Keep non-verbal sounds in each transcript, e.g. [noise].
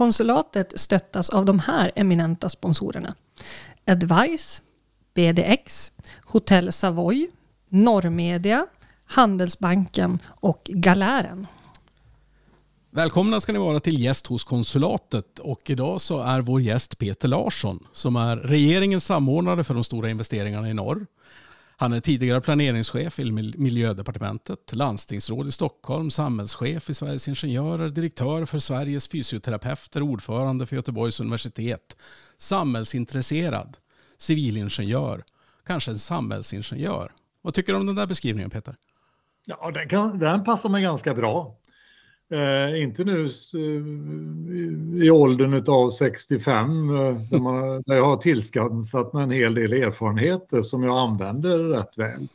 Konsulatet stöttas av de här eminenta sponsorerna. Advice, BDX, Hotell Savoy, Norrmedia, Handelsbanken och Galären. Välkomna ska ni vara till gäst hos konsulatet och idag så är vår gäst Peter Larsson som är regeringens samordnare för de stora investeringarna i norr. Han är tidigare planeringschef i miljödepartementet, landstingsråd i Stockholm, samhällschef i Sveriges Ingenjörer, direktör för Sveriges fysioterapeuter, ordförande för Göteborgs universitet, samhällsintresserad, civilingenjör, kanske en samhällsingenjör. Vad tycker du om den där beskrivningen Peter? Ja, den, kan, den passar mig ganska bra. Eh, inte nu eh, i åldern av 65 eh, där, man, där jag har tillskansat mig en hel del erfarenheter som jag använder rätt väl.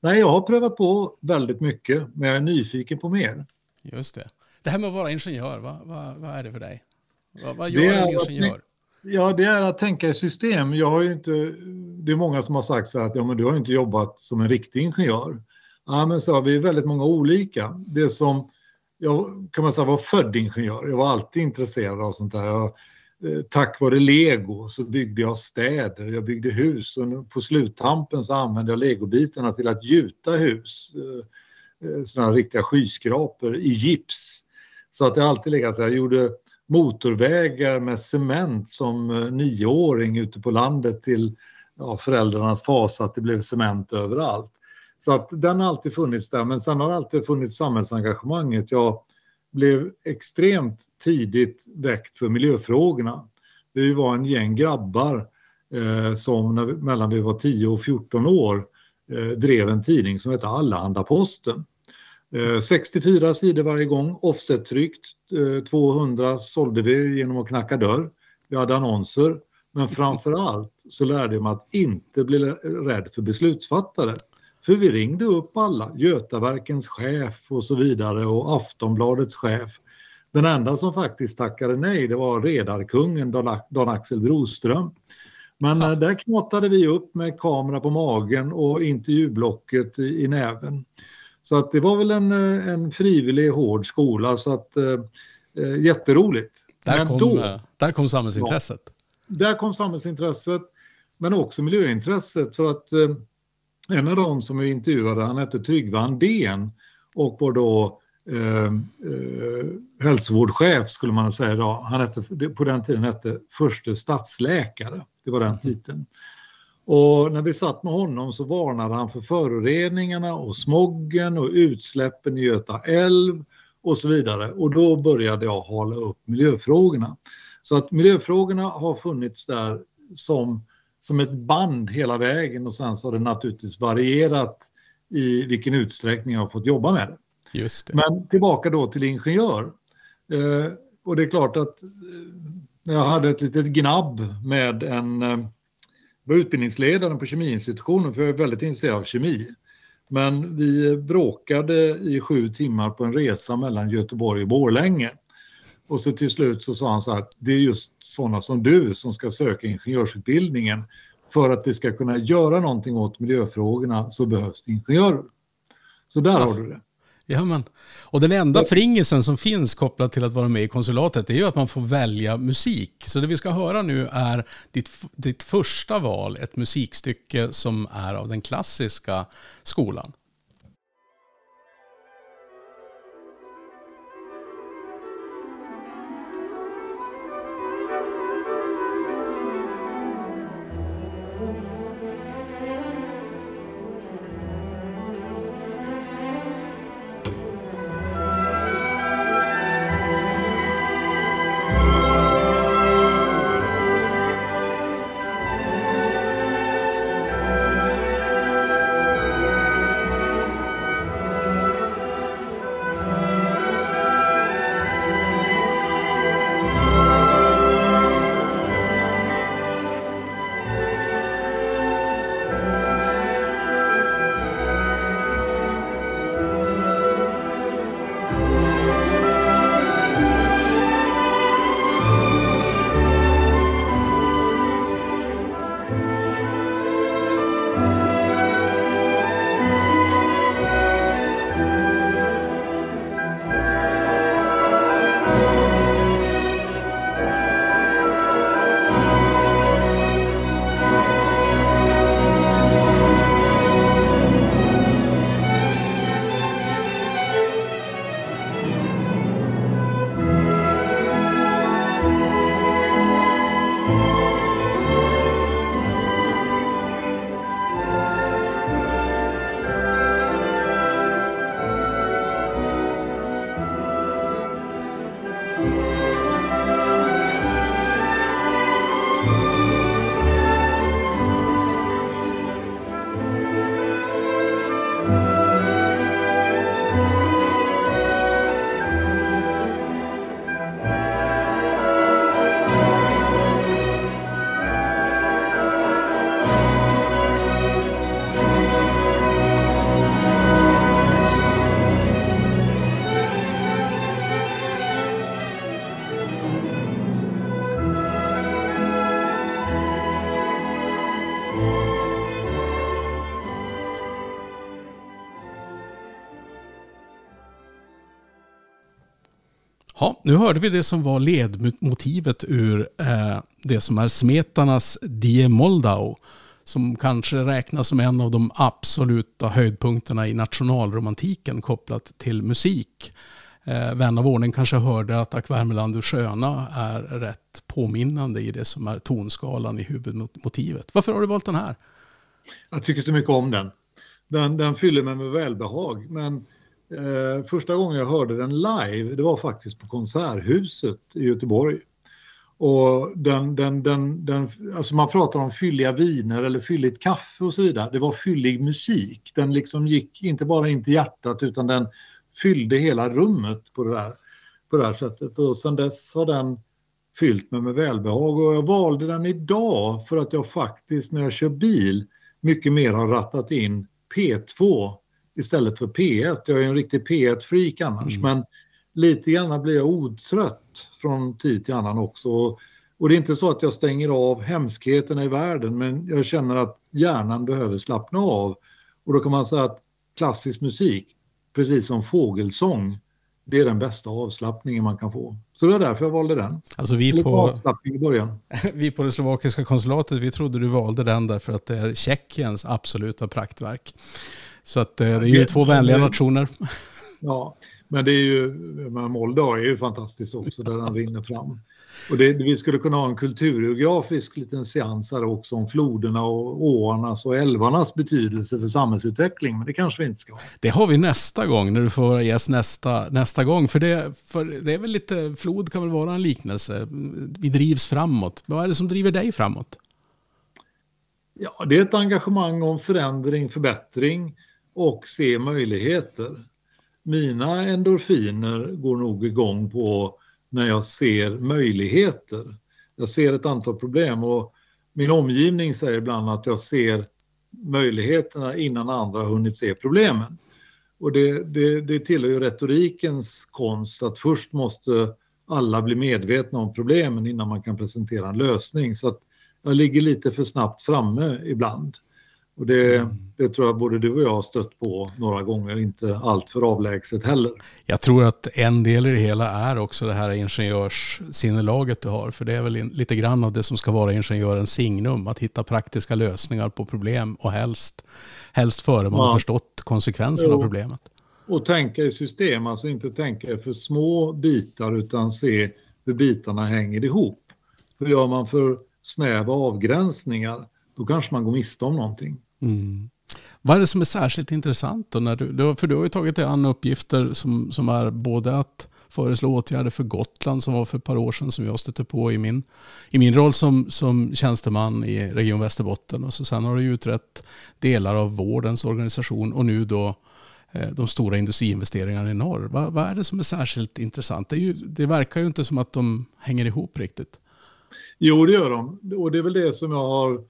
Nej, jag har prövat på väldigt mycket, men jag är nyfiken på mer. Just det. Det här med att vara ingenjör, vad, vad, vad är det för dig? Vad, vad gör en ingenjör? Ja, det är att tänka i system. Jag har inte, det är många som har sagt så att ja, men du har inte jobbat som en riktig ingenjör. Ja, men så har vi väldigt många olika. Det som jag kan man säga var född ingenjör. Jag var alltid intresserad av sånt där. Jag, eh, tack vare lego så byggde jag städer, jag byggde hus och på sluttampen så använde jag legobitarna till att gjuta hus. Eh, eh här sådana riktiga skyskrapor i gips. Så att det alltid legat så här. Jag gjorde motorvägar med cement som eh, nioåring ute på landet till ja, föräldrarnas fas att det blev cement överallt. Så att den har alltid funnits där, men sen har det alltid funnits samhällsengagemanget. Jag blev extremt tidigt väckt för miljöfrågorna. Vi var en gäng grabbar eh, som när, mellan vi var 10 och 14 år eh, drev en tidning som hette Allehanda-Posten. Eh, 64 sidor varje gång, offset-tryckt. Eh, 200 sålde vi genom att knacka dörr. Vi hade annonser. Men framför allt så lärde jag mig att inte bli rädd för beslutsfattare. För vi ringde upp alla, Götaverkens chef och så vidare och Aftonbladets chef. Den enda som faktiskt tackade nej det var redarkungen Dan Axel Broström. Men ja. Eh, där knåtade vi upp med kamera på magen och intervjublocket i, i näven. Så att det var väl en, eh, en frivillig hård skola så att eh, eh jätteroligt. Där kom, då, där kom samhällsintresset. Ja, där kom samhällsintresset men också miljöintresset för att eh, en av dem som vi intervjuade, han hette Tryggve Andén och var då eh, eh, hälsovårdschef skulle man säga idag. Han hette, på den tiden hette förste stadsläkare, det var den mm. titeln. Och när vi satt med honom så varnade han för föroreningarna och smoggen och utsläppen i Göta älv och så vidare. Och då började jag hala upp miljöfrågorna. Så att miljöfrågorna har funnits där som som ett band hela vägen och sen så har det naturligtvis varierat i vilken utsträckning jag har fått jobba med det. Just det. Men tillbaka då till ingenjör. Eh, och det är klart att eh, jag hade ett litet gnabb med en eh, var utbildningsledaren på kemiinstitutionen för jag är väldigt intresserad av kemi. Men vi bråkade i sju timmar på en resa mellan Göteborg och Borlänge. Och så till slut så sa han så här, det är just sådana som du som ska söka ingenjörsutbildningen. För att vi ska kunna göra någonting åt miljöfrågorna så behövs det ingenjörer. Så där ja. har du det. Ja, men. Och den enda fringisen som finns kopplat till att vara med i konsulatet är ju att man får välja musik. Så det vi ska höra nu är ditt, ditt första val, ett musikstycke som är av den klassiska skolan. Ja, nu hörde vi det som var ledmotivet ur eh, det som är Smetanas Die Moldau som kanske räknas som en av de absoluta höjdpunkterna i nationalromantiken kopplat till musik. Eh, vän av ordning kanske hörde att Ack Värmeland du sköna är rätt påminnande i det som är tonskalan i huvudmotivet. Varför har du valt den här? Jag tycker så mycket om den. Den, den fyller mig med välbehag. Men eh, första gången jag hörde den live, det var faktiskt på Konserthuset i Göteborg. Och den, den, den, den, alltså man pratar om fylliga viner eller fylligt kaffe och så vidare. Det var fyllig musik. Den liksom gick inte bara in till hjärtat utan den fyllde hela rummet på det där, på det här sättet. Och sen dess har den fyllt mig med välbehag. Och jag valde den idag för att jag faktiskt när jag kör bil mycket mer har rattat in P2 istället för P1. Jag är en riktig P1-freak annars. Mm. Men lite grann blir jag otrött från tid till annan också. Och det är inte så att jag stänger av hemskheterna i världen men jag känner att hjärnan behöver slappna av. Och då kan man säga att klassisk musik, precis som fågelsång, det är den bästa avslappningen man kan få. Så det var därför jag valde den. Alltså vi på, avslappning i början. [laughs] vi på det slovakiska konsulatet, vi trodde du valde den därför att det är Tjeckiens absoluta praktverk. Så att eh, det är ju två vänliga nationer. Ja, men det är ju, Moldau är ju fantastiskt också där den rinner fram. Och det, vi skulle kunna ha en kulturgeografisk liten seans här också om floderna och åarnas och älvarnas betydelse för samhällsutveckling, men det kanske vi inte ska. Det har vi nästa gång, när du får vara gäst nästa, nästa gång. För det, för det är väl lite, flod kan väl vara en liknelse. Vi drivs framåt. Vad är det som driver dig framåt? Ja, det är ett engagemang om förändring, förbättring och se möjligheter mina endorfiner går nog igång på när jag ser möjligheter. Jag ser ett antal problem och min omgivning säger ibland att jag ser möjligheterna innan andra hunnit se problemen. Och det, det, det tillhör ju retorikens konst att först måste alla bli medvetna om problemen innan man kan presentera en lösning. Så att jag ligger lite för snabbt framme ibland. Och det, mm. det, tror jag både du och jag har stött på några gånger, inte allt för avlägset heller. Jag tror att en del i det hela är också det här ingenjörssinnelaget du har. För det är väl lite grann av det som ska vara ingenjörens signum. Att hitta praktiska lösningar på problem och helst, helst före man ja. har förstått konsekvenserna av problemet. Och tänka i system, alltså inte tänka för små bitar utan se hur bitarna hänger ihop. Hur gör man för snäva avgränsningar? Då kanske man går miste om någonting. Mm. Vad är det som är särskilt intressant? Då när du, för du har ju tagit dig an uppgifter som, som är både att föreslå åtgärder för Gotland som var för ett par år sedan som jag stötte på i min, i min roll som, som tjänsteman i Region Västerbotten. Och så sen har du utrett delar av vårdens organisation och nu då eh, de stora industriinvesteringarna i norr. Vad, vad, är det som är särskilt intressant? Det, ju, det, verkar ju inte som att de hänger ihop riktigt. Jo, det gör de. Och det är väl det som jag har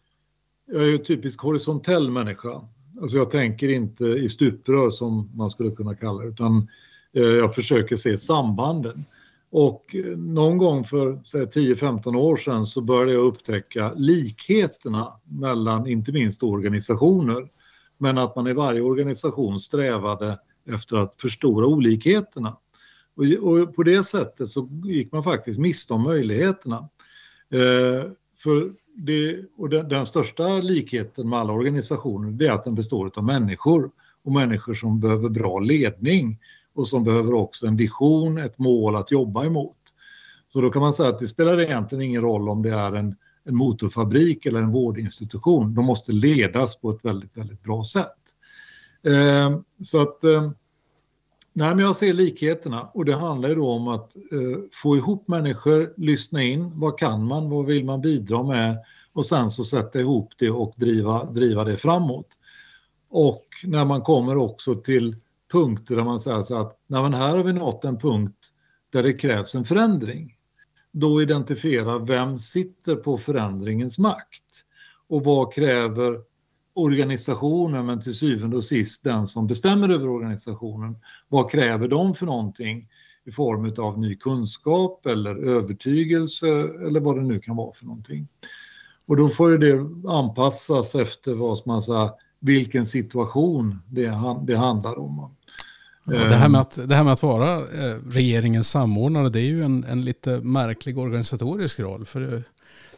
jag är ju typisk horisontell människa. Alltså jag tänker inte i stuprör som man skulle kunna kalla det, utan eh, jag försöker se sambanden. Och eh, någon gång för 10-15 år sedan så började jag upptäcka likheterna mellan inte minst organisationer. Men att man i varje organisation strävade efter att förstora olikheterna. Och, på det sättet så gick man faktiskt miste om möjligheterna. Eh, för det, och den, den, största likheten med alla organisationer det är att den består av människor och människor som behöver bra ledning och som behöver också en vision, ett mål att jobba emot. Så då kan man säga att det spelar egentligen ingen roll om det är en, en motorfabrik eller en vårdinstitution. De måste ledas på ett väldigt, väldigt bra sätt. Eh, så att eh, Nej, men jag ser likheterna. Och det handlar ju då om att eh, få ihop människor, lyssna in, vad kan man, vad vill man bidra med? Och sen så sätta ihop det och driva, driva det framåt. Och när man kommer också till punkter där man säger så att nej, men här har vi nått en punkt där det krävs en förändring. Då identifiera vem sitter på förändringens makt. Och vad kräver organisationen, men till syvende och sist den som bestämmer över organisationen. Vad kräver de för någonting i form av ny kunskap eller övertygelse eller vad det nu kan vara för någonting. Och då får det anpassas efter vad man säger, vilken situation det, det handlar om. Ja, det, här med att, det här med att vara eh, regeringens samordnare, det är ju en, en lite märklig organisatorisk roll. För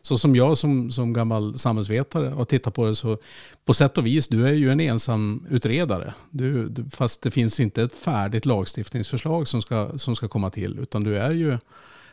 så som jag som, som gammal samhällsvetare har tittat på det så på sätt och vis, du är ju en ensam utredare. Du, du, fast det finns inte ett färdigt lagstiftningsförslag som ska, som ska komma till, utan du är ju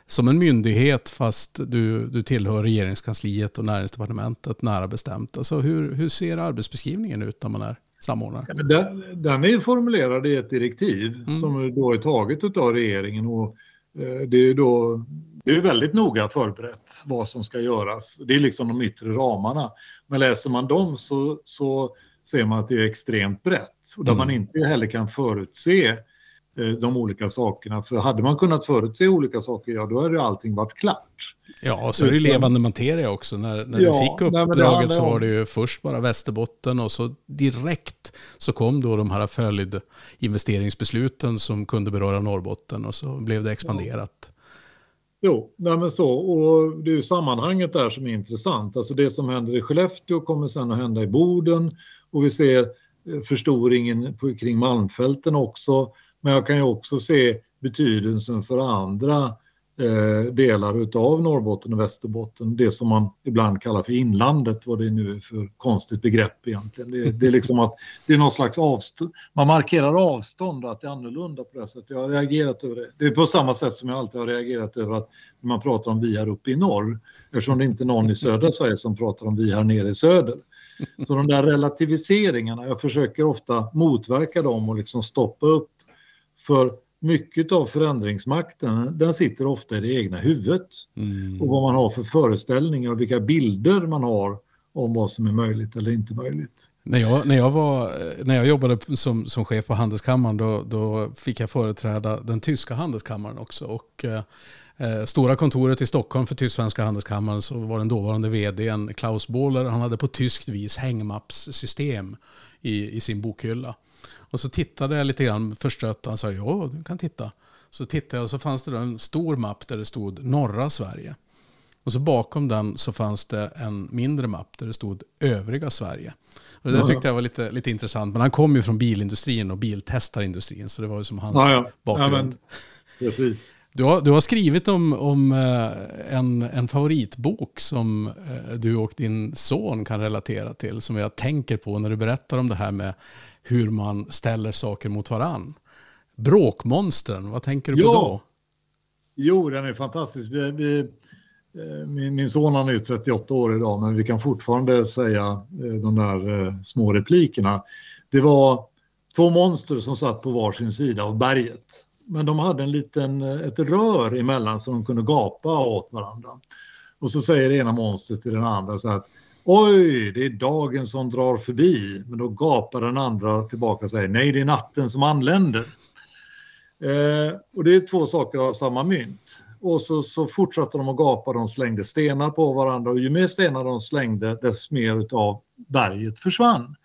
som en myndighet fast du, du tillhör regeringskansliet och näringsdepartementet nära bestämt. Alltså hur, hur ser arbetsbeskrivningen ut när man är samordnare? Den, den är formulerad i ett direktiv mm. som då är taget av regeringen. Och eh, det är då det är väldigt noga förberett vad som ska göras. Det är liksom de yttre ramarna. Men läser man dem så, så ser man att det är extremt brett och där mm. man inte heller kan förutse Eh, de olika sakerna. För hade man kunnat förutse olika saker, ja då hade allting varit klart. Ja, och så är det levande materia också. När, när ja, du fick uppdraget nej, så var det ju först bara Västerbotten och så direkt så kom då de här följdinvesteringsbesluten som kunde beröra Norrbotten och så blev det expanderat. Ja. Jo, nej men så. Och det är ju sammanhanget där som är intressant. Alltså det som händer i Skellefteå kommer sen att hända i Boden och vi ser eh, förstoringen på, kring Malmfälten också. Men jag kan ju också se betydelsen för andra eh, delar av Norrbotten och Västerbotten. Det som man ibland kallar för inlandet, vad det nu är för konstigt begrepp egentligen. Det, det är liksom att det är någon slags avstånd, man markerar avstånd och att det är annorlunda på det sättet. Jag har reagerat över det. Det är på samma sätt som jag alltid har reagerat över att när man pratar om vi här uppe i norr, eftersom det inte är någon i södra Sverige som pratar om vi här nere i söder. Så de där relativiseringarna, jag försöker ofta motverka dem och liksom stoppa upp för mycket av förändringsmakten, den sitter ofta i det egna huvudet. Mm. Och vad man har för föreställningar och vilka bilder man har om vad som är möjligt eller inte möjligt. När jag, när jag, var, när jag jobbade som, som chef på Handelskammaren då, då fick jag företräda den tyska handelskammaren också. Och, eh, eh stora kontoret i Stockholm för Tysk-Svenska handelskammaren så var den dåvarande vdn Klaus Bohler. Han hade på tyskt vis hängmappssystem i, i sin bokhylla. Och så tittade jag lite grann förstrött. Han sa ja, du kan titta. Så tittade jag och så fanns det en stor mapp där det stod norra Sverige. Och så bakom den så fanns det en mindre mapp där det stod övriga Sverige. Och det där tyckte jag var lite, lite intressant. Men han kom ju från bilindustrin och biltestarindustrin. Så det var ju som hans ja, ja. bakgrund. Ja, men. Du har, du har skrivit om, om eh, en, en favoritbok som eh, du och din son kan relatera till. Som jag tänker på när du berättar om det här med hur man ställer saker mot varann. Bråkmonstren, vad tänker du på då? Jo, den är fantastisk. Vi, vi, eh, min, min son han är 38 år idag, men vi kan fortfarande säga eh, de där eh, små replikerna. Det var två monster som satt på varsin sida av berget. Men de hade en liten, ett rör emellan så de kunde gapa åt varandra. Och så säger det ena monstret till den andra så att Oj, det är dagen som drar förbi. Men då gapar den andra tillbaka och säger nej, det är natten som anländer. Eh, och det är två saker av samma mynt. Och så, så fortsatte de att gapa, de slängde stenar på varandra och ju mer stenar de slängde desto mer av berget försvann.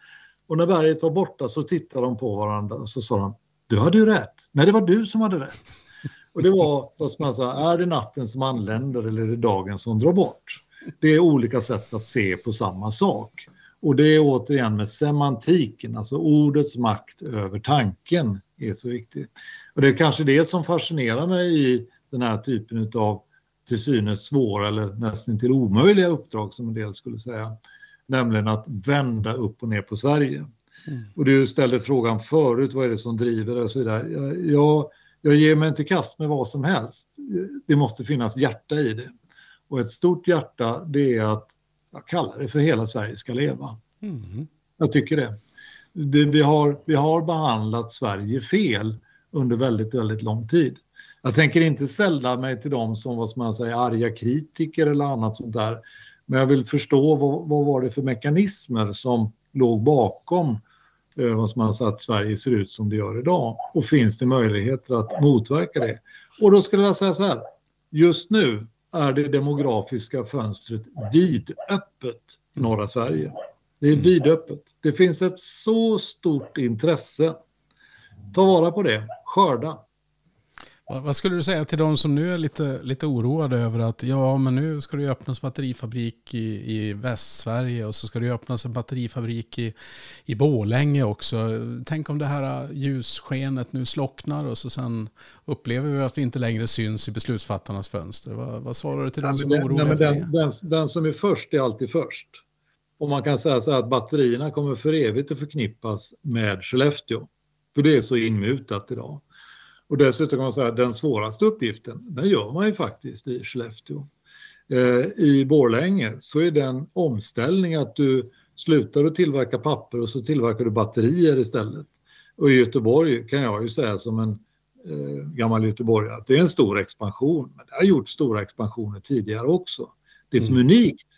Och när berget var borta så tittade de på varandra och så sa de, du hade ju rätt. Nej, det var du som hade rätt. Och det var, vad ska man säga, är det natten som anländer eller är det dagen som drar bort? Det är olika sätt att se på samma sak. Och det är återigen med semantiken, alltså ordets makt över tanken är så viktigt. Och det är kanske det som fascinerar mig i den här typen av till synes svåra eller nästan till omöjliga uppdrag som en del skulle säga. Nämligen att vända upp och ner på Sverige. Mm. Och du ställde frågan förut, vad är det som driver och så vidare. Jag, jag, jag ger mig inte kast med vad som helst. Det måste finnas hjärta i det. Och ett stort hjärta, det är att, jag kallar det för hela Sverige ska leva. Mm. Jag tycker det. det. vi, har, vi har behandlat Sverige fel under väldigt, väldigt lång tid. Jag tänker inte sälla mig till dem som, vad man säger, arga kritiker eller annat sånt där. Men jag vill förstå vad, vad var det för mekanismer som låg bakom eh, vad man säger, att Sverige ser ut som det gör idag. Och finns det möjligheter att motverka det? Och då skulle jag säga så här, just nu är det demografiska fönstret vidöppet i norra Sverige. Det är vidöppet. Det finns ett så stort intresse. Ta vara på det, skörda. Vad skulle du säga till de som nu är lite, lite oroade över att ja, men nu ska det öppnas batterifabrik i, i Västsverige och så ska det öppnas en batterifabrik i, i Bålänge också. Tänk om det här ljusskenet nu slocknar och så sen upplever vi att vi inte längre syns i beslutsfattarnas fönster. Vad, vad svarar du till de som är oroliga nej, den? Den, den som är först är alltid först. Och man kan säga så här att batterierna kommer för evigt att förknippas med Skellefteå. För det är så inmutat idag. Och dessutom kan man säga att den svåraste uppgiften, den gör man ju faktiskt i Skellefteå. Eh, I Borlänge så är den omställning att du slutar att tillverka papper och så tillverkar du batterier istället. Och i Göteborg kan jag ju säga som en eh, gammal göteborgare att det är en stor expansion. Men det har gjort stora expansioner tidigare också. Det som är mm. unikt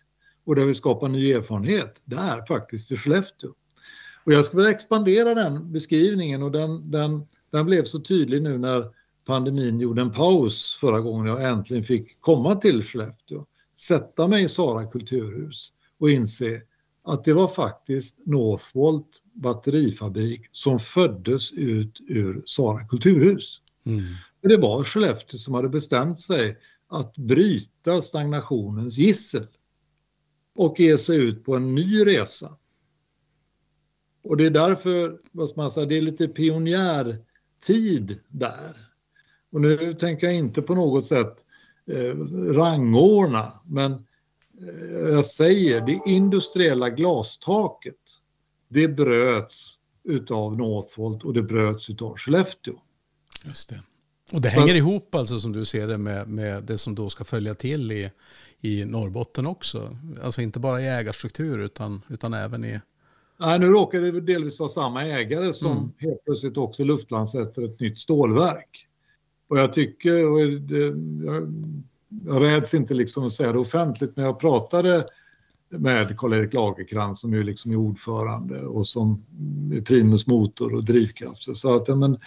och det vill skapa ny erfarenhet, det är faktiskt i Skellefteå. Och jag skulle vilja expandera den beskrivningen och den, den den blev så tydlig nu när pandemin gjorde en paus förra gången jag äntligen fick komma till Skellefteå, sätta mig i Sara kulturhus och inse att det var faktiskt Northvolt batterifabrik som föddes ut ur Sara kulturhus. Mm. Det var Skellefteå som hade bestämt sig att bryta stagnationens gissel och ge sig ut på en ny resa. Och det är därför, vad man säga, det är lite pionjär tid där. Och nu tänker jag inte på något sätt eh, rangordna, men eh, jag säger det industriella glastaket, det bröts utav Northvolt och det bröts utav Skellefteå. Just det. Och det hänger Så, ihop alltså som du ser det med, med det som då ska följa till i, i Norrbotten också. Alltså inte bara i ägarstruktur utan, utan även i Nej, nu råkar det delvis vara samma ägare som mm. helt plötsligt också luftlandsätter ett nytt stålverk. Och jag tycker, och det, jag, jag räds inte liksom att säga det offentligt, men jag pratade med Karl-Erik Lagerkrans som ju liksom är ordförande och som är primus motor och drivkraft. Så sa att ja, men,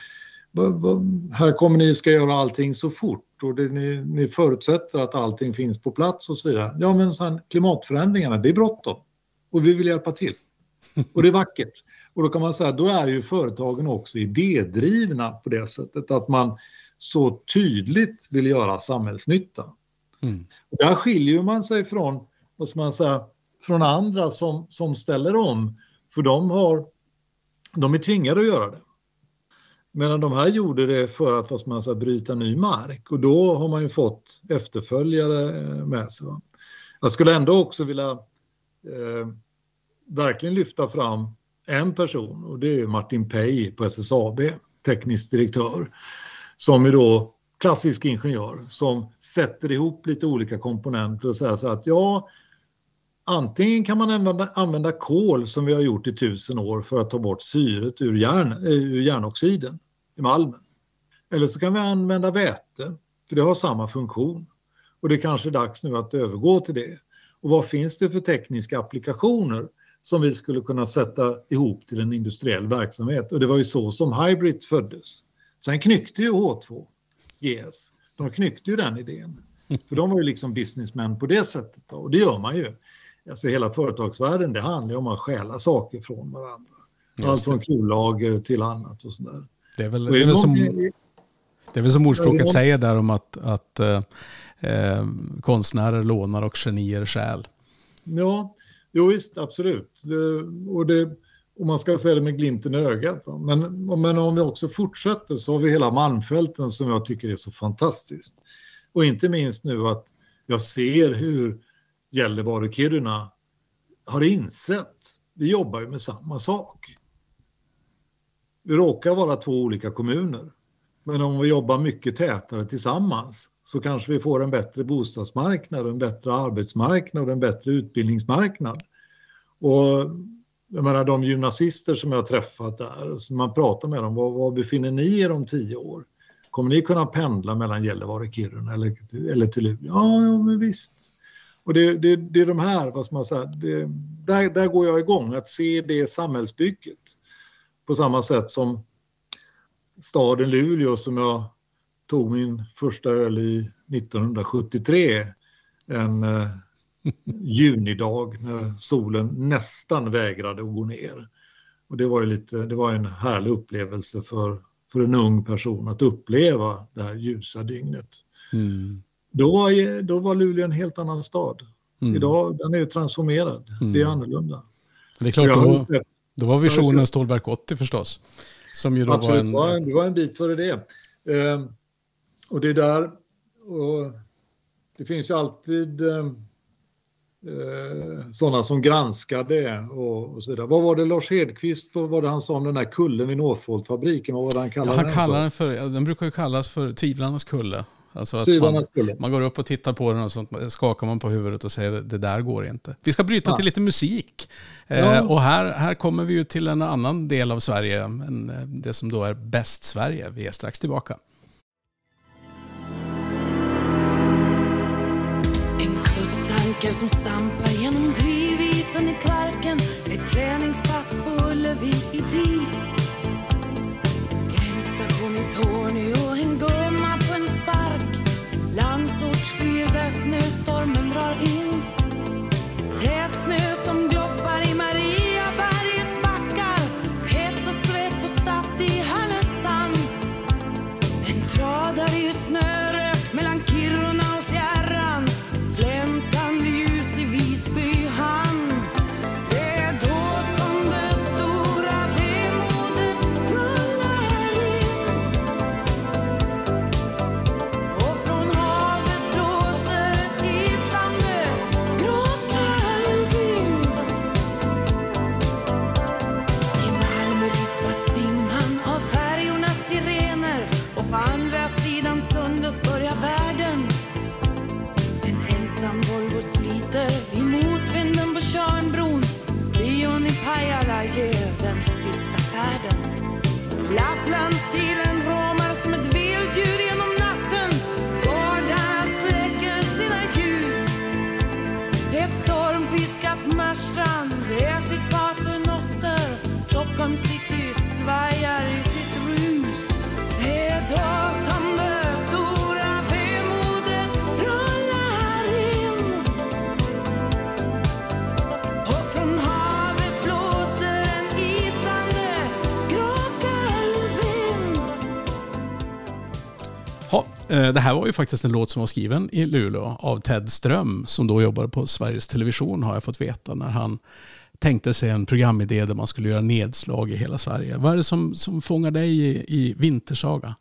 här kommer ni ska göra allting så fort och det, ni, ni förutsätter att allting finns på plats och så vidare. Ja men sen klimatförändringarna, det är bråttom och vi vill hjälpa till. Och det är vackert. Och då kan man säga, då är ju företagen också idédrivna på det sättet att man så tydligt vill göra samhällsnytta. Mm. Och där skiljer man sig från, vad ska man säga, från andra som, som ställer om. För de, har, de är tvingade att göra det. Medan de här gjorde det för att vad man säga, bryta ny mark och då har man ju fått efterföljare med sig. Va? Jag skulle ändå också vilja eh, verkligen lyfta fram en person och det är Martin Pei på SSAB, teknisk direktör, som är då klassisk ingenjör som sätter ihop lite olika komponenter och säger så att ja, antingen kan man använda, använda kol som vi har gjort i tusen år för att ta bort syret ur, järn, eh, ur järnoxiden i malmen. Eller så kan vi använda väte, för det har samma funktion. Och det är kanske dags nu att övergå till det. Och vad finns det för tekniska applikationer som vi skulle kunna sätta ihop till en industriell verksamhet. Och det var ju så som Hybrid föddes. Sen knyckte ju H2 GS. De knyckte ju den idén. För de var ju liksom businessmän på det sättet. Då. Och det gör man ju. Alltså hela företagsvärlden, det handlar ju om att stjäla saker från varandra. Allt från kullager till annat och sådär. Det är väl, det är väl som, det är väl som ordspråket säger där om att, att eh, eh, konstnärer lånar och genier stjäl. Ja, Jo visst, absolut. Det, och, det, och man ska säga det med glimten i ögat. Men, men om vi också fortsätter så har vi hela Malmfälten som jag tycker är så fantastiskt. Och inte minst nu att jag ser hur Gällivare och Kiruna har insett, vi jobbar ju med samma sak. Vi råkar vara två olika kommuner. Men om vi jobbar mycket tätare tillsammans så kanske vi får en bättre bostadsmarknad, en bättre arbetsmarknad och en bättre utbildningsmarknad. Och jag menar de gymnasister som jag har träffat där, som man pratar med dem, var, var befinner ni er om tio år? Kommer ni kunna pendla mellan Gällivare och Kiruna eller, eller till Luleå? Ja, ja men visst. Och det, det, det är de här, vad ska man säga, det, där, där går jag igång, att se det samhällsbygget. På samma sätt som staden Luleå som jag tog min första öl i 1973. En eh, [laughs] junidag när solen nästan vägrade att gå ner. Och det var ju lite, det var en härlig upplevelse för för en ung person att uppleva det här ljusa dygnet. Mm. Då, var, då var Luleå en helt annan stad. Mm. Idag den är ju transformerad. Mm. Det är annorlunda. Det är klart, då, sett- då var visionen Stålverk 80 förstås. Som ju då Absolut, var en, det var en bit före det. Eh, och det är där, och det finns ju alltid eh, eh, sådana som granskar det och, och så vidare. Vad var det Lars Hedqvist, vad var det han sa om den där kullen vid Northvolt-fabriken? Vad var det han Ja, kallade han den kallar för? den för, ja, den brukar ju kallas för tvivlarnas kulle. Alltså att man, man går upp och tittar på den och sånt, skakar man på huvudet och säger det där går inte. Vi ska bryta Ja. till lite musik. Eh, Ja. och här, här kommer vi ju till en annan del av Sverige, än eh, det som då är bäst Sverige. Vi är strax tillbaka. queres um stamp det här var ju faktiskt en låt som var skriven i Luleå av Ted Ström som då jobbade på Sveriges Television har jag fått veta när han tänkte sig en programidé där man skulle göra nedslag i hela Sverige. Vad är det som, som fångar dig i, i Vintersaga?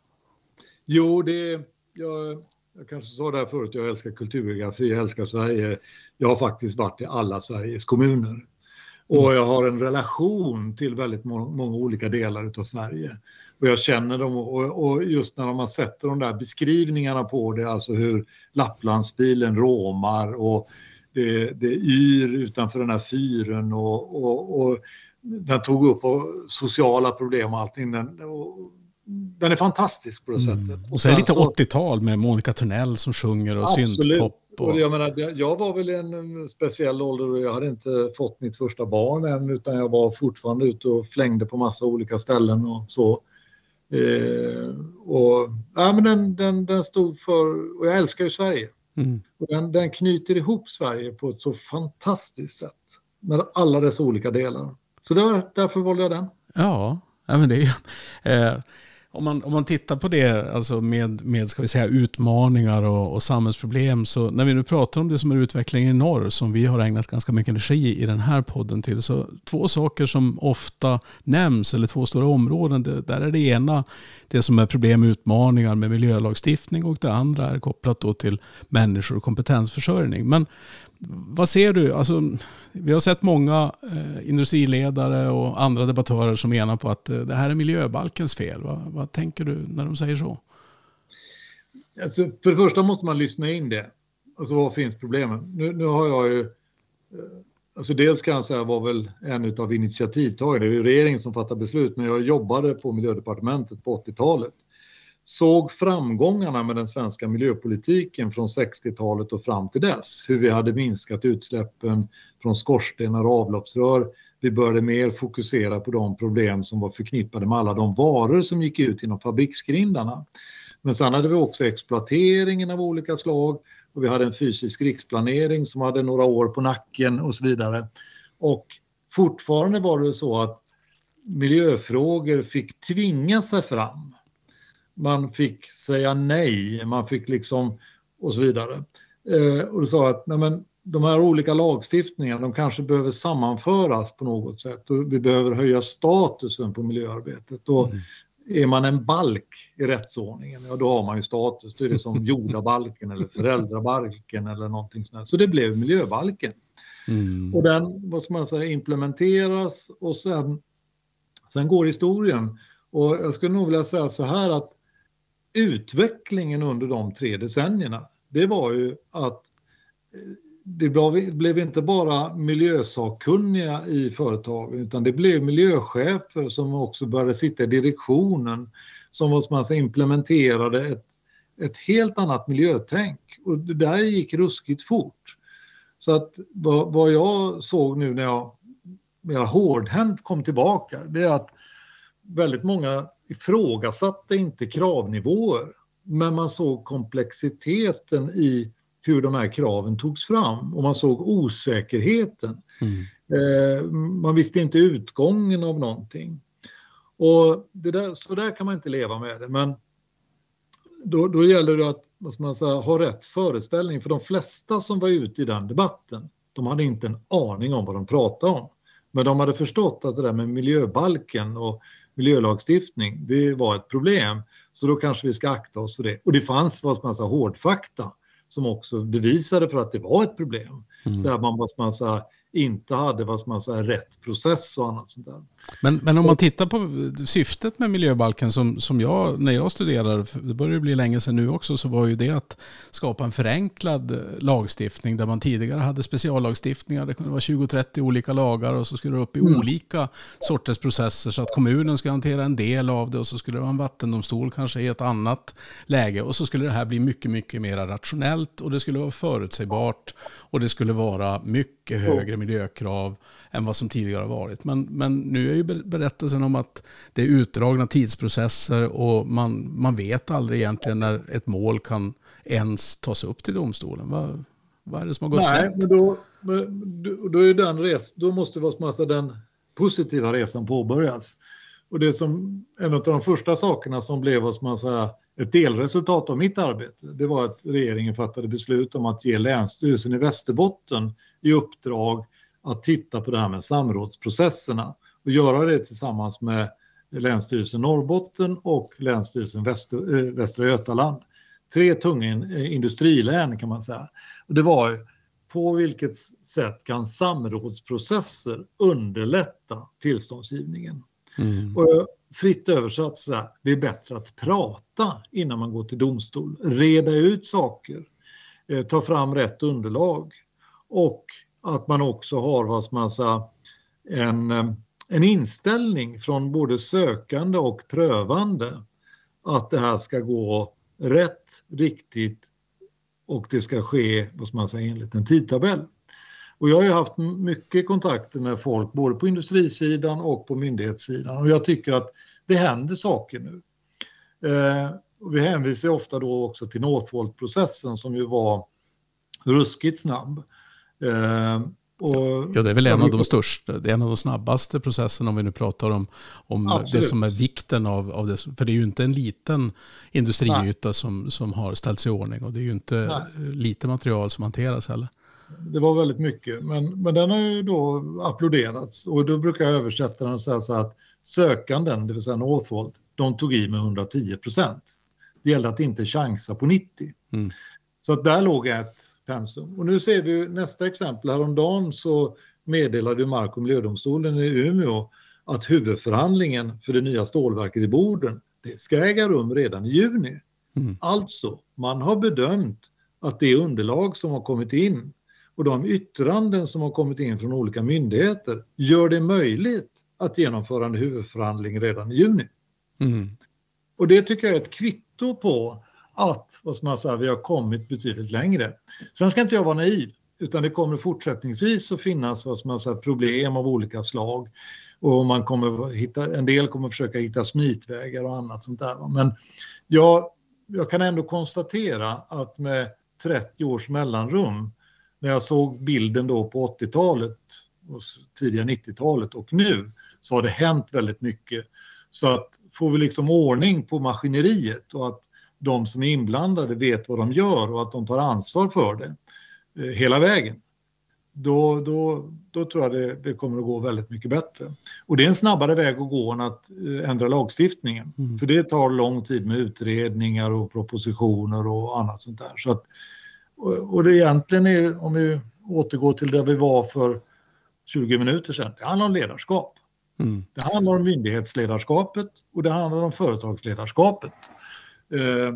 Jo, det jag, jag kanske sa det här förut, jag älskar kulturgeografi, jag älskar Sverige. Jag har faktiskt varit i alla Sveriges kommuner. Och jag har en relation till väldigt må- många olika delar av Sverige. Och jag känner dem och, och just när man sätter de där beskrivningarna på det, alltså hur Lapplandsbilen råmar och det, det yr utanför den här fyren och, och, och den tog upp sociala problem och allting. Den, och, den är fantastisk på det sättet. Och så är det lite sen så- 80-tal med Monica Törnell som sjunger och Absolut. syntpop. Och, Och jag, menar, jag- var väl i en en speciell ålder och jag hade inte fått mitt första barn än utan jag var fortfarande ute och flängde på massa olika ställen och så. Eh, och, ja, men den, den, den stod för, och jag älskar ju Sverige. mm. Och den, den knyter ihop Sverige på ett så fantastiskt sätt med alla dessa olika delar. Så där, därför valde jag den. Ja, men det är. Eh, om, man, om man tittar på det alltså med, med ska vi säga, utmaningar och, och samhällsproblem, så när vi nu pratar om det som är utvecklingen i norr, som vi har ägnat ganska mycket energi i den här podden till, så två saker som ofta nämns, eller två stora områden, det, där är det ena det som är problem och utmaningar med miljölagstiftning och det andra är kopplat då till människor och kompetensförsörjning. Men vad ser du? Alltså, vi har sett många eh, industriledare och andra debattörer som menar på att eh, det här är miljöbalkens fel. Va, vad tänker du när de säger så? Alltså, för det första måste man lyssna in det. Alltså var finns problemen? Nu, nu har jag ju... Eh, alltså dels kan jag säga var väl en av initiativtagarna. Det är ju regeringen som fattar beslut, men jag jobbade på miljödepartementet på 80-talet. Såg framgångarna med den svenska miljöpolitiken från 60-talet och fram till dess. Hur vi hade minskat utsläppen från skorstenar och avloppsrör. Vi började mer fokusera på de problem som var förknippade med alla de varor som gick ut genom fabriksgrindarna. Men sen hade vi också exploateringen av olika slag och vi hade en fysisk riksplanering som hade några år på nacken och så vidare. Och fortfarande var det så att miljöfrågor fick tvinga sig fram man fick säga nej, man fick liksom och så vidare. Eh, och du sa att nej men, de här olika lagstiftningarna, de kanske behöver sammanföras på något sätt och vi behöver höja statusen på miljöarbetet. Och mm. Är man en balk i rättsordningen, ja då har man ju status. Då är det som [laughs] jordabalken eller föräldrabalken eller någonting sånt. Så det blev miljöbalken. Mm. Och den, vad ska man säga, implementeras och sen, sen går historien. Och jag skulle nog vilja säga så här att utvecklingen under de tre decennierna, det var ju att eh, det blev inte bara miljösakkunniga i företagen utan det blev miljöchefer som också började sitta i direktionen som var som alltså implementerade ett, ett helt annat miljötänk. Och det där gick ruskigt fort. Så att vad, vad jag såg nu när jag mer hårdhänt kom tillbaka det är att väldigt många ifrågasatte inte kravnivåer men man såg komplexiteten i hur de här kraven togs fram och man såg osäkerheten. Mm. Eh, man visste inte utgången av någonting. Och det där, så där kan man inte leva med det, men då, då gäller det att man säga, ha rätt föreställning, för de flesta som var ute i den debatten, de hade inte en aning om vad de pratade om. Men de hade förstått att det där med miljöbalken och miljölagstiftning, det var ett problem. Så då kanske vi ska akta oss för det. Och det fanns man säga, hårdfakta som också bevisade för att det var ett problem. Mm. Där man, vad man säga, inte hade vad man säga, rätt process och annat sånt där. Men, men om man tittar på syftet med miljöbalken som, som jag, när jag studerade, det börjar bli länge sedan nu också, så var ju det att skapa en förenklad eh, lagstiftning där man tidigare hade speciallagstiftningar, det kunde vara 20-30 olika lagar och så skulle det upp i mm. olika sorters processer så att kommunen skulle hantera en del av det och så skulle det vara en vattendomstol kanske i ett annat läge och så skulle det här bli mycket, mycket mer rationellt och det skulle vara förutsägbart och det skulle vara mycket högre miljökrav än vad som tidigare har varit. Men, men nu är ju berättelsen om att det är utdragna tidsprocesser och man, man vet aldrig egentligen när ett mål kan ens tas upp till domstolen. Vad, vad är det som har gått Nej, snett? Men då, då, är den res, då måste massa den positiva resan påbörjas. Och det som en av de första sakerna som blev vad man säga, ett delresultat av mitt arbete, det var att regeringen fattade beslut om att ge Länsstyrelsen i Västerbotten i uppdrag att titta på det här med samrådsprocesserna och göra det tillsammans med Länsstyrelsen Norrbotten och Länsstyrelsen Väster, äh, Västra Götaland. Tre tunga industrilän kan man säga. Och det var på vilket sätt kan samrådsprocesser underlätta tillståndsgivningen? Mm. Och fritt översatt så här, det är bättre att prata innan man går till domstol, reda ut saker, eh, ta fram rätt underlag och att man också har vad man en, en inställning från både sökande och prövande att det här ska gå rätt, riktigt och det ska ske vad man säga, enligt en tidtabell. Och jag har haft mycket kontakter med folk både på industrisidan och på myndighetssidan och jag tycker att det händer saker nu. Eh, vi hänvisar ofta då också till Northvolt-processen som ju var ruskigt snabb. Eh, och, ja, det är väl en av de största, det är en av de snabbaste processerna om vi nu pratar om, om det som är vikten av, av det. För det är ju inte en liten industriyta som, som har ställts i ordning och det är ju inte Nej. lite material som hanteras heller. Det var väldigt mycket, men, men den har ju då applåderats och då brukar jag översätta den och säga så att sökanden, det vill säga Northvolt, de tog i med 110 procent. Det gällde att inte chansa på 90. Mm. Så att där låg ett pensum. Och nu ser vi nästa exempel. Häromdagen så meddelade Mark och miljödomstolen i Umeå att huvudförhandlingen för det nya stålverket i Boden det ska äga rum redan i juni. Mm. Alltså, man har bedömt att det underlag som har kommit in och de yttranden som har kommit in från olika myndigheter gör det möjligt att genomföra en huvudförhandling redan i juni. Mm. Och det tycker jag är ett kvitto på att vad man alltså säger, vi har kommit betydligt längre. Sen ska inte jag vara naiv, utan det kommer fortsättningsvis att finnas vad man alltså säger, problem av olika slag. Och man kommer hitta, en del kommer försöka hitta smitvägar och annat sånt där. Men jag, jag kan ändå konstatera att med 30 års mellanrum, när jag såg bilden då på 80-talet och tidiga 90-talet och nu, så har det hänt väldigt mycket. Så att får vi liksom ordning på maskineriet och att de som är inblandade vet vad de gör och att de tar ansvar för det eh, hela vägen. Då, då, då tror jag det, det, kommer att gå väldigt mycket bättre. Och det är en snabbare väg att gå än att eh, ändra lagstiftningen. Mm. För det tar lång tid med utredningar och propositioner och annat sånt där. Så att, och, och det egentligen är, om vi återgår till där vi var för 20 minuter sedan, det handlar om ledarskap. Mm. Det handlar om myndighetsledarskapet och det handlar om företagsledarskapet. Eh,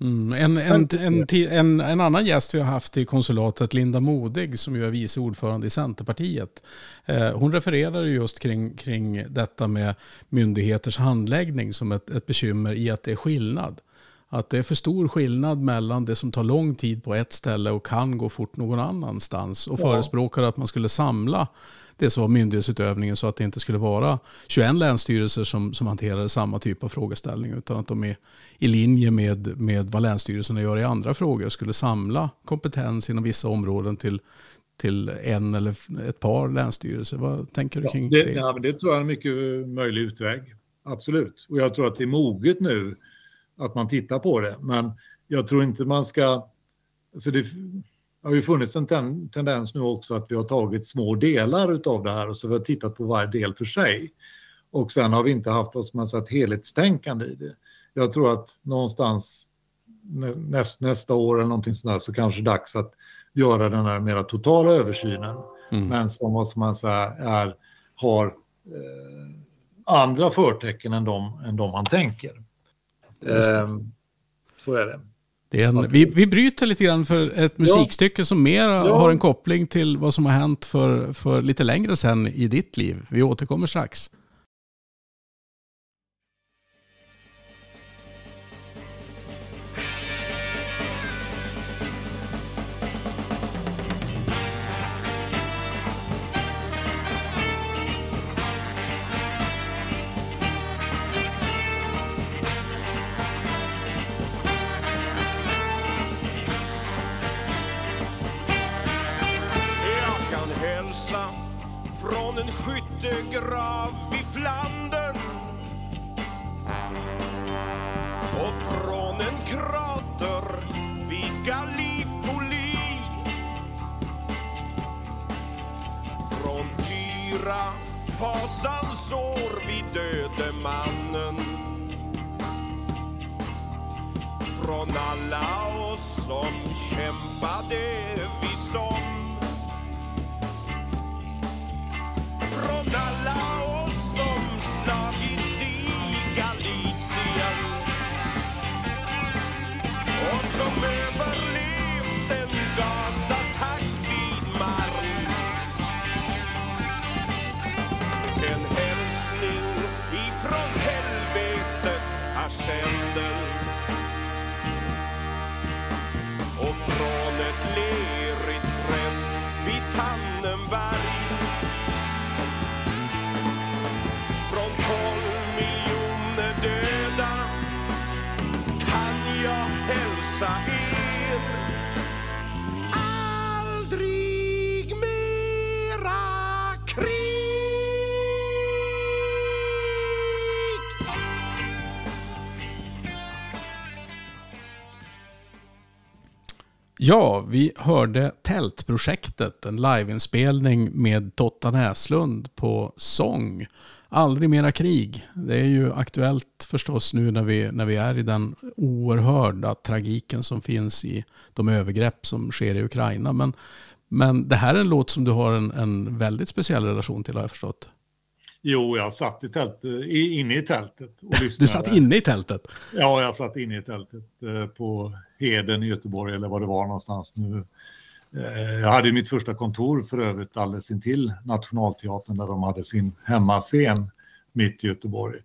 mm. En, en, en, en, annan gäst vi har haft i konsulatet, Linda Modig, som ju är vice ordförande i Centerpartiet. Eh, hon refererade just kring, kring detta med myndigheters handläggning som ett, ett bekymmer i att det är skillnad. Att det är för stor skillnad mellan det som tar lång tid på ett ställe och kan gå fort någon annanstans. Och ja. förespråkar att man skulle samla det som var myndighetsutövningen så att det inte skulle vara 21 länsstyrelser som, som hanterade samma typ av frågeställning utan att de är i linje med, med vad länsstyrelserna gör i andra frågor skulle samla kompetens inom vissa områden till, till en eller ett par länsstyrelser. Vad tänker du kring ja, det? Det, ja, det tror jag är en mycket möjlig utväg. Absolut. Och jag tror att det är moget nu att man tittar på det. Men jag tror inte man ska... Alltså det, det har ju funnits en ten, tendens nu också att vi har tagit små delar av det här och så har vi tittat på varje del för sig. Och sen har vi inte haft vad man ett helhetstänkande i det. Jag tror att någonstans näst, nästa år eller någonting sånt där så kanske det är dags att göra den här mera totala översynen. Mm. Men som vad man säga är, har eh, andra förtecken än de, än de man tänker. Eh, så är det. Det är en, vi, vi bryter lite grann för ett musikstycke som mer ja. har en koppling till vad som har hänt för, för lite längre sedan i ditt liv. Vi återkommer strax. Mannen. Från alla oss som kämpade vi som Ja, vi hörde Tältprojektet, en liveinspelning med Totta Näslund på sång Aldrig mera krig. Det är ju aktuellt förstås nu när vi, när vi är i den oerhörda tragiken som finns i de övergrepp som sker i Ukraina. Men, men det här är en låt som du har en, en väldigt speciell relation till har jag förstått. Jo, jag satt i tält, inne i tältet. Och [laughs] du satt inne i tältet? Ja, jag satt inne i tältet eh, på Heden i Göteborg eller var det var någonstans nu. Eh, jag hade mitt första kontor för övrigt alldeles intill Nationalteatern där de hade sin hemmascen mitt i Göteborg.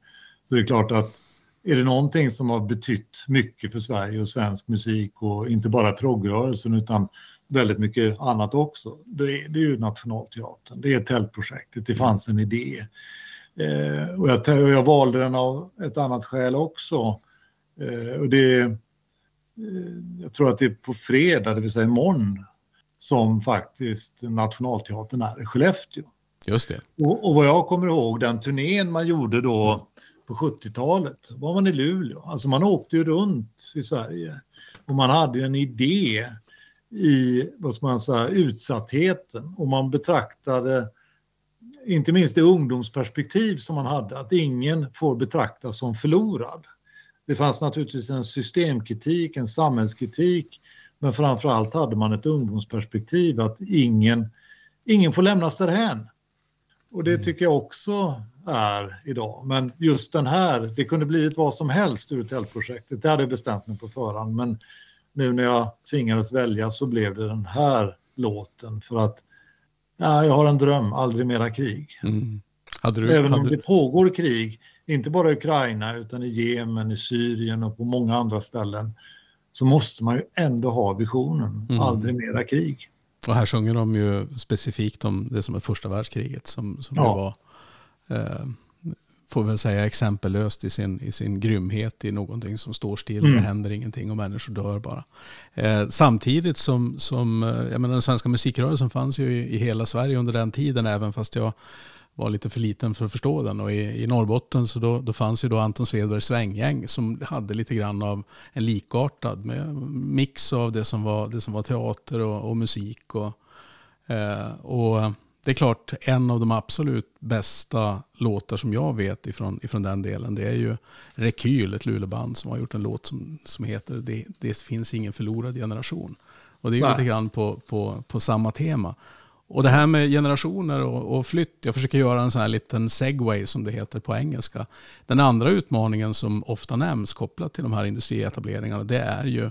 Så det är klart att är det någonting som har betytt mycket för Sverige och svensk musik och inte bara proggrörelsen utan väldigt mycket annat också, det är, det är ju Nationalteatern. Det är tältprojektet, det fanns en idé. Eh, och jag, jag, valde den av ett annat skäl också. Eh, och det, eh, jag tror att det är på fredag, det vill säga imorgon, som faktiskt Nationalteatern är i Skellefteå. Just det. Och, och vad jag kommer ihåg, den turnén man gjorde då på 70-talet var man i Luleå. Alltså man åkte ju runt i Sverige och man hade ju en idé i vad ska man säga, utsattheten och man betraktade inte minst det ungdomsperspektiv som man hade, att ingen får betraktas som förlorad. Det fanns naturligtvis en systemkritik, en samhällskritik, men framför allt hade man ett ungdomsperspektiv att ingen, ingen får lämnas därhän. Och det tycker jag också är idag. Men just den här, det kunde blivit vad som helst ur tältprojektet. Det hade jag bestämt mig på förhand. Men nu när jag tvingades välja så blev det den här låten för att ja, jag har en dröm, aldrig mera krig. Mm. Du, Även om det pågår krig, inte bara i Ukraina utan i Jemen, i Syrien och på många andra ställen, så måste man ju ändå ha visionen, Mm. aldrig mera krig. och här sjunger de ju specifikt om det som är första världskriget som, som Ja. det var, eh, får väl säga exempellöst i sin, i sin grymhet i någonting som står still, Mm. det händer ingenting och människor dör bara. Eh, samtidigt som, som eh, jag menar, den svenska musikrörelsen fanns ju i, i hela Sverige under den tiden, även fast jag var lite för liten för att förstå den. Och i, i Norrbotten så då, då fanns ju då Anton Svedbergs svänggäng som hade lite grann av en likartad med mix av det som var, det som var teater och, och musik. Och, eh, och det är klart, en av de absolut bästa låtar som jag vet ifrån, ifrån den delen, det är ju Rekyl, ett Luleåband som har gjort en låt som, som heter det, det finns ingen förlorad generation. Och det är ju lite grann på, på, på samma tema. Och det här med generationer och, och flytt, jag försöker göra en sån här liten segway som det heter på engelska. Den andra utmaningen som ofta nämns kopplat till de här industrietableringarna, det är ju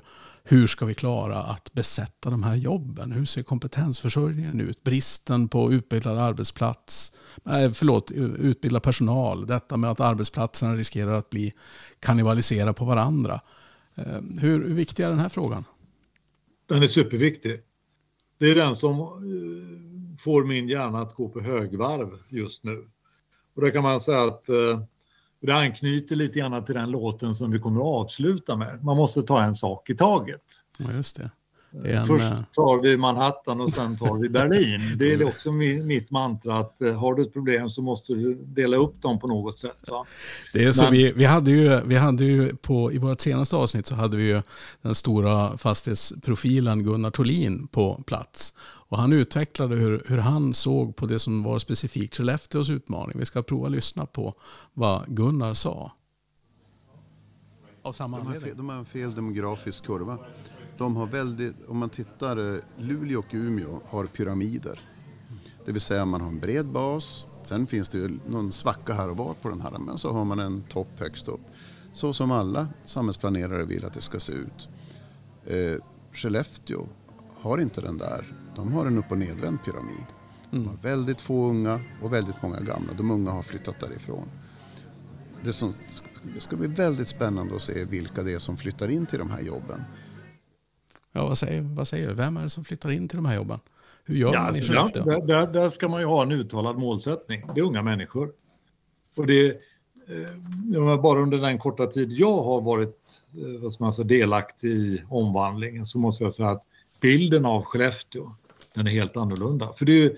hur ska vi klara att besätta de här jobben? Hur ser kompetensförsörjningen ut? Bristen på utbildad arbetsplats, eh, förlåt, utbildad personal. Detta med att arbetsplatserna riskerar att bli kannibaliserade på varandra. Eh, hur, viktig är den här frågan? Den är superviktig. Det är den som eh, får min hjärna att gå på högvarv just nu. Och där kan man säga att det anknyter lite grann till den låten som vi kommer att avsluta med. Man måste ta en sak i taget. Ja, just det en, Först eh, tar vi Manhattan och sen tar vi Berlin. [laughs] Det är också mi- mitt mantra att eh, har du ett problem så måste du dela upp dem på något sätt. Va? Det är så Men- vi, vi hade ju, vi hade ju på, i vårt senaste avsnitt så hade vi ju den stora fastighetsprofilen Gunnar Tolin på plats. Och han utvecklade hur, hur han såg på det som var specifikt Skellefteås utmaning. Vi ska prova att lyssna på vad Gunnar sa. Av samma De har, fel, de har en fel demografisk kurva. De har väldigt, om man tittar, eh, Luleå och Umeå har pyramider. Det vill säga man har en bred bas, sen finns det ju någon svacka här och var på den här, men så har man en topp högst upp. Så som alla samhällsplanerare vill att det ska se ut. Eh, Skellefteå har inte den där. De har en upp och nedvänd pyramid. De har väldigt få unga och väldigt många gamla. De unga har flyttat därifrån. Det, som, det ska bli väldigt spännande att se vilka det är som flyttar in till de här jobben. Ja, vad, säger, vad säger du? Vem är det som flyttar in till de här jobben? Hur gör Ja, man i alltså, Skellefteå? där, där, där ska man ju ha en uttalad målsättning. Det är unga människor. Och det, eh, bara under den korta tid jag har varit eh, vad man säga, delaktig i omvandlingen så måste jag säga att bilden av Skellefteå, den är helt annorlunda. För det är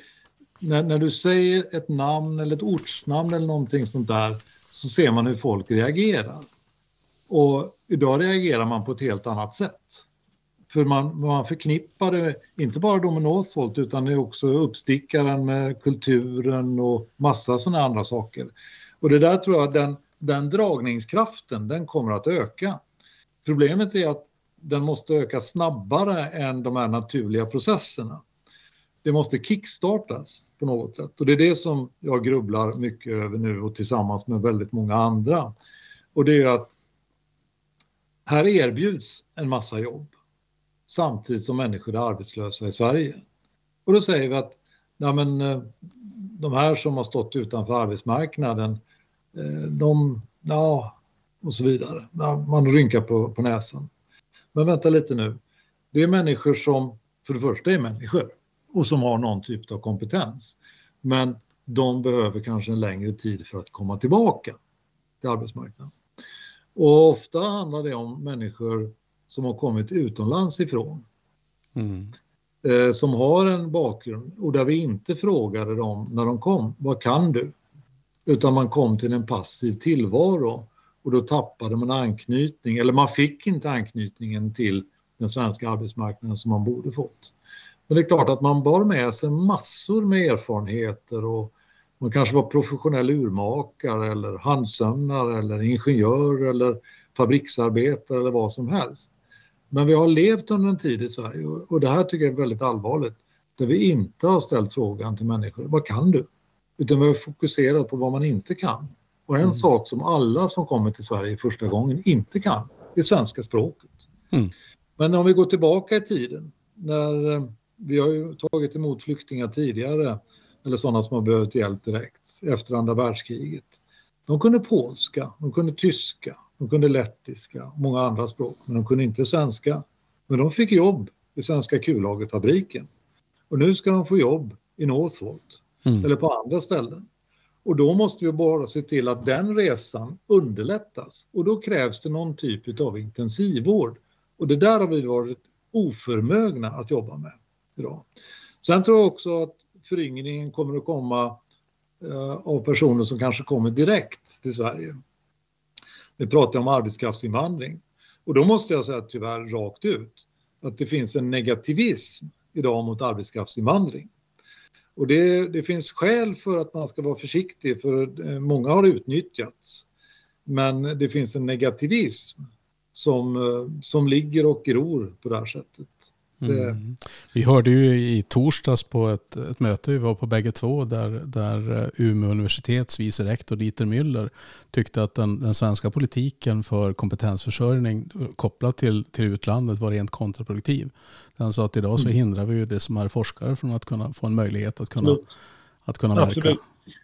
när, när du säger ett namn eller ett ortsnamn eller någonting sånt där så ser man hur folk reagerar. Och idag reagerar man på ett helt annat sätt. För man, man förknippar det inte bara då med Northvolt utan det är också uppstickaren med kulturen och massa sådana andra saker. Och det där tror jag, den, den dragningskraften, den kommer att öka. Problemet är att den måste öka snabbare än de här naturliga processerna. Det måste kickstartas på något sätt och det är det som jag grubblar mycket över nu och tillsammans med väldigt många andra. Och det är att här erbjuds en massa jobb samtidigt som människor är arbetslösa i Sverige. Och då säger vi att ja, men, eh, de här som har stått utanför arbetsmarknaden, eh, de, ja, och så vidare. Ja, man rynkar på, på näsan. Men vänta lite nu. Det är människor som, för det första är människor och som har någon typ av kompetens. Men de behöver kanske en längre tid för att komma tillbaka till arbetsmarknaden. Och ofta handlar det om människor som har kommit utomlands ifrån, Mm. eh, som har en bakgrund och där vi inte frågade dem när de kom, vad kan du? utan man kom till en passiv tillvaro och då tappade man anknytning, eller man fick inte anknytningen till den svenska arbetsmarknaden som man borde fått. Men det är klart att man bar med sig massor med erfarenheter och man kanske var professionell urmakare eller handsömnare eller ingenjör eller fabriksarbetare eller vad som helst. Men vi har levt under en tid i Sverige och det här tycker jag är väldigt allvarligt. Där vi inte har ställt frågan till människor, vad kan du? Utan vi har fokuserat på vad man inte kan. Och en mm. sak som alla som kommer till Sverige första gången inte kan, det är svenska språket. Mm. Men om vi går tillbaka i tiden, när eh, vi har ju tagit emot flyktingar tidigare, eller sådana som har behövt hjälp direkt efter andra världskriget. De kunde polska, de kunde tyska, de kunde lettiska och många andra språk, men de kunde inte svenska. Men de fick jobb i Svenska kullagerfabriken. Och nu ska de få jobb i Northvolt mm. eller på andra ställen. Och då måste vi bara se till att den resan underlättas. Och då krävs det någon typ av intensivvård. Och det där har vi varit oförmögna att jobba med idag. Sen tror jag också att föryngringen kommer att komma eh, av personer som kanske kommer direkt till Sverige. Vi pratar om arbetskraftsinvandring. Och då måste jag säga tyvärr rakt ut att det finns en negativism idag mot arbetskraftsinvandring. Och det, det finns skäl för att man ska vara försiktig för eh, många har utnyttjats. Men det finns en negativism som, eh, som ligger och gror på det här sättet. Mm. Vi hörde ju i torsdags på ett, ett möte vi var på bägge två där, där eh, Umeå universitets vice rektor Dieter Müller tyckte att den, den, svenska politiken för kompetensförsörjning kopplat till, till utlandet var rent kontraproduktiv. Han sa att idag så mm. hindrar vi ju det som är forskare från att kunna få en möjlighet att kunna, att kunna verka. Absolut.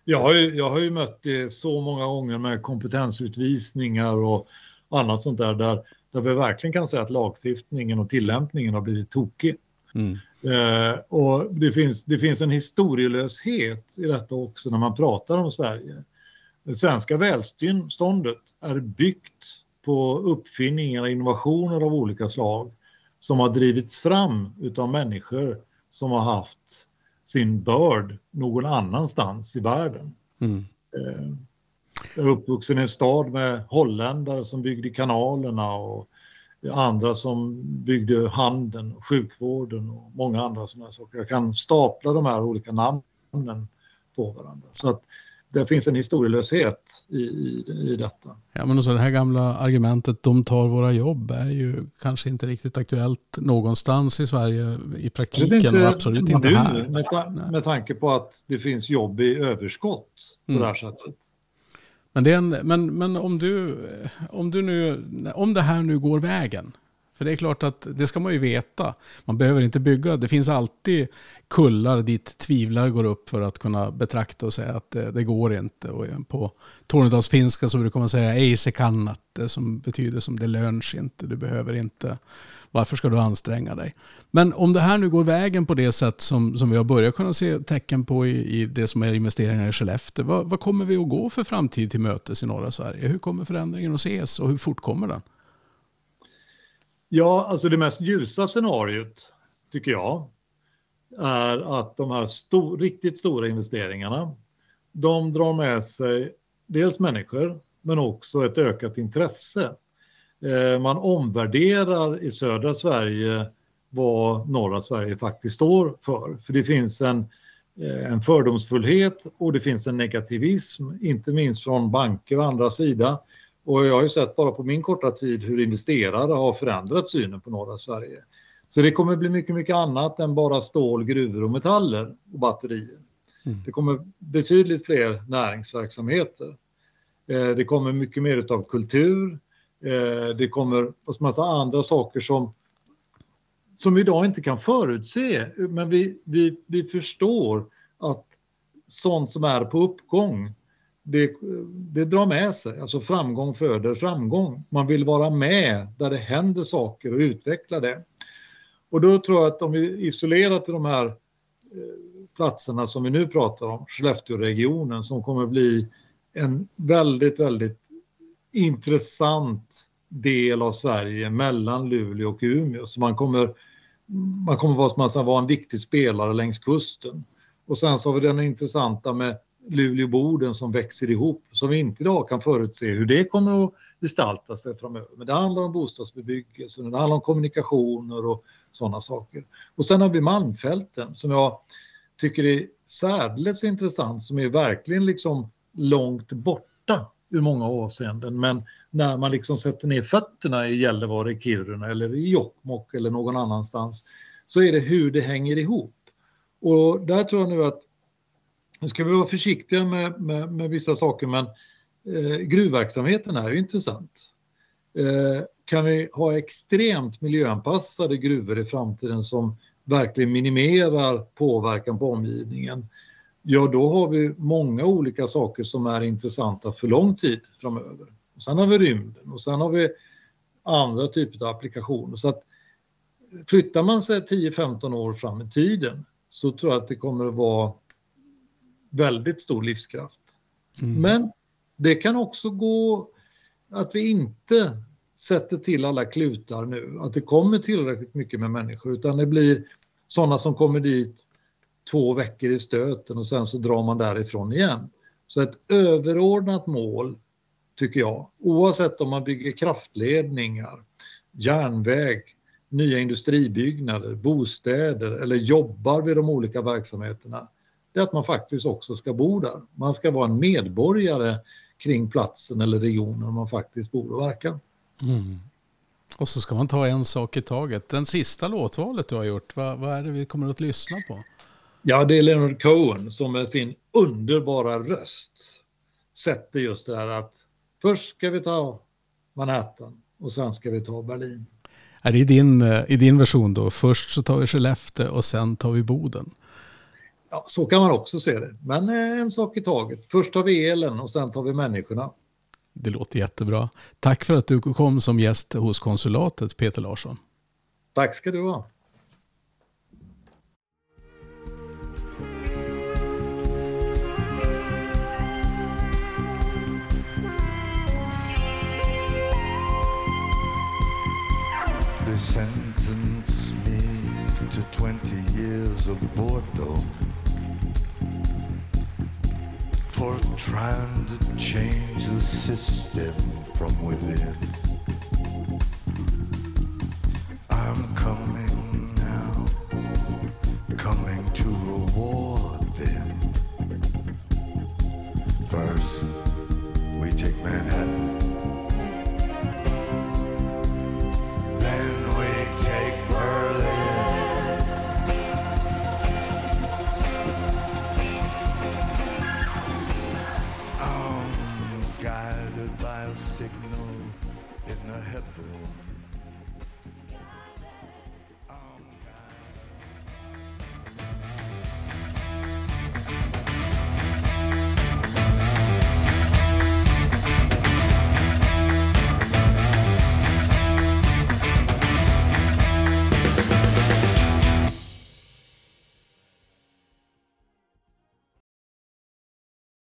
Jag har, ju, jag har ju mött det så många gånger med kompetensutvisningar och annat sånt där, där där vi verkligen kan säga att lagstiftningen och tillämpningen har blivit tokig. Mm. Eh, och det finns, det finns en historielöshet i detta också när man pratar om Sverige. Det svenska välståndet är byggt på uppfinningar och innovationer av olika slag som har drivits fram av människor som har haft sin börd någon annanstans i världen. Mm. Eh, jag är uppvuxen i en stad med holländare som byggde kanalerna och andra som byggde handeln, sjukvården och många andra sådana saker. Jag kan stapla de här olika namnen på varandra. Så att det finns en historielöshet i, i, i detta. Ja, men också det här gamla argumentet de tar våra jobb är ju kanske inte riktigt aktuellt någonstans i Sverige i praktiken inte, och absolut inte här. Med, ta, med tanke på att det finns jobb i överskott på mm. det här sättet. Men, det är en, men, men om, du, om, du nu, om det här nu går vägen, för det är klart att det ska man ju veta. Man behöver inte bygga. Det finns alltid kullar dit tvivlar går upp för att kunna betrakta och säga att det, det går inte. Och på tornedalsfinska så brukar man säga ej se kannat, som betyder som det löns inte, du behöver inte. Varför ska du anstränga dig? Men om det här nu går vägen på det sätt som, som vi har börjat kunna se tecken på i, i det som är investeringar i Skellefteå, vad, vad kommer vi att gå för framtid till mötes i norra Sverige? Hur kommer förändringen att ses och hur fort kommer den? Ja, alltså det mest ljusa scenariot tycker jag är att de här stor, riktigt stora investeringarna, de drar med sig dels människor men också ett ökat intresse. Eh, man omvärderar i södra Sverige vad norra Sverige faktiskt står för. För det finns en, eh, en fördomsfullhet och det finns en negativism, inte minst från banker och andra sida och jag har ju sett bara på min korta tid hur investerare har förändrat synen på norra Sverige. Så det kommer bli mycket, mycket annat än bara stål, gruvor och metaller och batterier. Mm. Det kommer betydligt fler näringsverksamheter. Eh, det kommer mycket mer av kultur. Eh, det kommer en massa andra saker som, som vi idag inte kan förutse. Men vi, vi, vi förstår att sånt som är på uppgång det, det drar med sig, alltså framgång föder framgång. Man vill vara med där det händer saker och utveckla det. Och då tror jag att om vi isolerar till de här eh, platserna som vi nu pratar om, Skellefteåregionen som kommer bli en väldigt, väldigt intressant del av Sverige mellan Luleå och Umeå. Så man kommer, man kommer vara, man vara en viktig spelare längs kusten. Och sen så har vi den intressanta med Luleå-Boden som växer ihop som vi inte idag kan förutse hur det kommer att gestalta sig framöver. Men det handlar om bostadsbebyggelse, det handlar om kommunikationer och sådana saker. Och sen har vi Malmfälten som jag tycker är särdeles intressant som är verkligen liksom långt borta ur många avseenden. Men när man liksom sätter ner fötterna i Gällivare, Kiruna eller i Jokkmokk eller någon annanstans så är det hur det hänger ihop. Och där tror jag nu att nu ska vi vara försiktiga med, med, med vissa saker men eh, gruvverksamheten är ju intressant. Eh, kan vi ha extremt miljöanpassade gruvor i framtiden som verkligen minimerar påverkan på omgivningen, ja då har vi många olika saker som är intressanta för lång tid framöver. Och sen har vi rymden och sen har vi andra typer av applikationer. Så att flyttar man sig 10-15 år fram i tiden så tror jag att det kommer att vara väldigt stor livskraft. Mm. Men det kan också gå att vi inte sätter till alla klutar nu, att det kommer tillräckligt mycket med människor, utan det blir sådana som kommer dit två veckor i stöten och sen så drar man därifrån igen. Så ett överordnat mål, tycker jag, oavsett om man bygger kraftledningar, järnväg, nya industribyggnader, bostäder eller jobbar vid de olika verksamheterna, det är att man faktiskt också ska bo där. Man ska vara en medborgare kring platsen eller regionen man faktiskt bor och verkar. Mm. Och så ska man ta en sak i taget. Den sista låtvalet du har gjort, vad, vad är det vi kommer att lyssna på? Ja, det är Leonard Cohen som med sin underbara röst sätter just det här att först ska vi ta Manhattan och sen ska vi ta Berlin. Är det i din, eh, i din version då? Först så tar vi Skellefteå och sen tar vi Boden? Ja, så kan man också se det. Men eh, en sak i taget. Först tar vi elen och sen tar vi människorna. Det låter jättebra. Tack för att du kom som gäst hos konsulatet, Peter Larsson. Tack ska du ha. They sentenced me to 20 years of boredom for trying to change the system from within. I'm coming now, coming to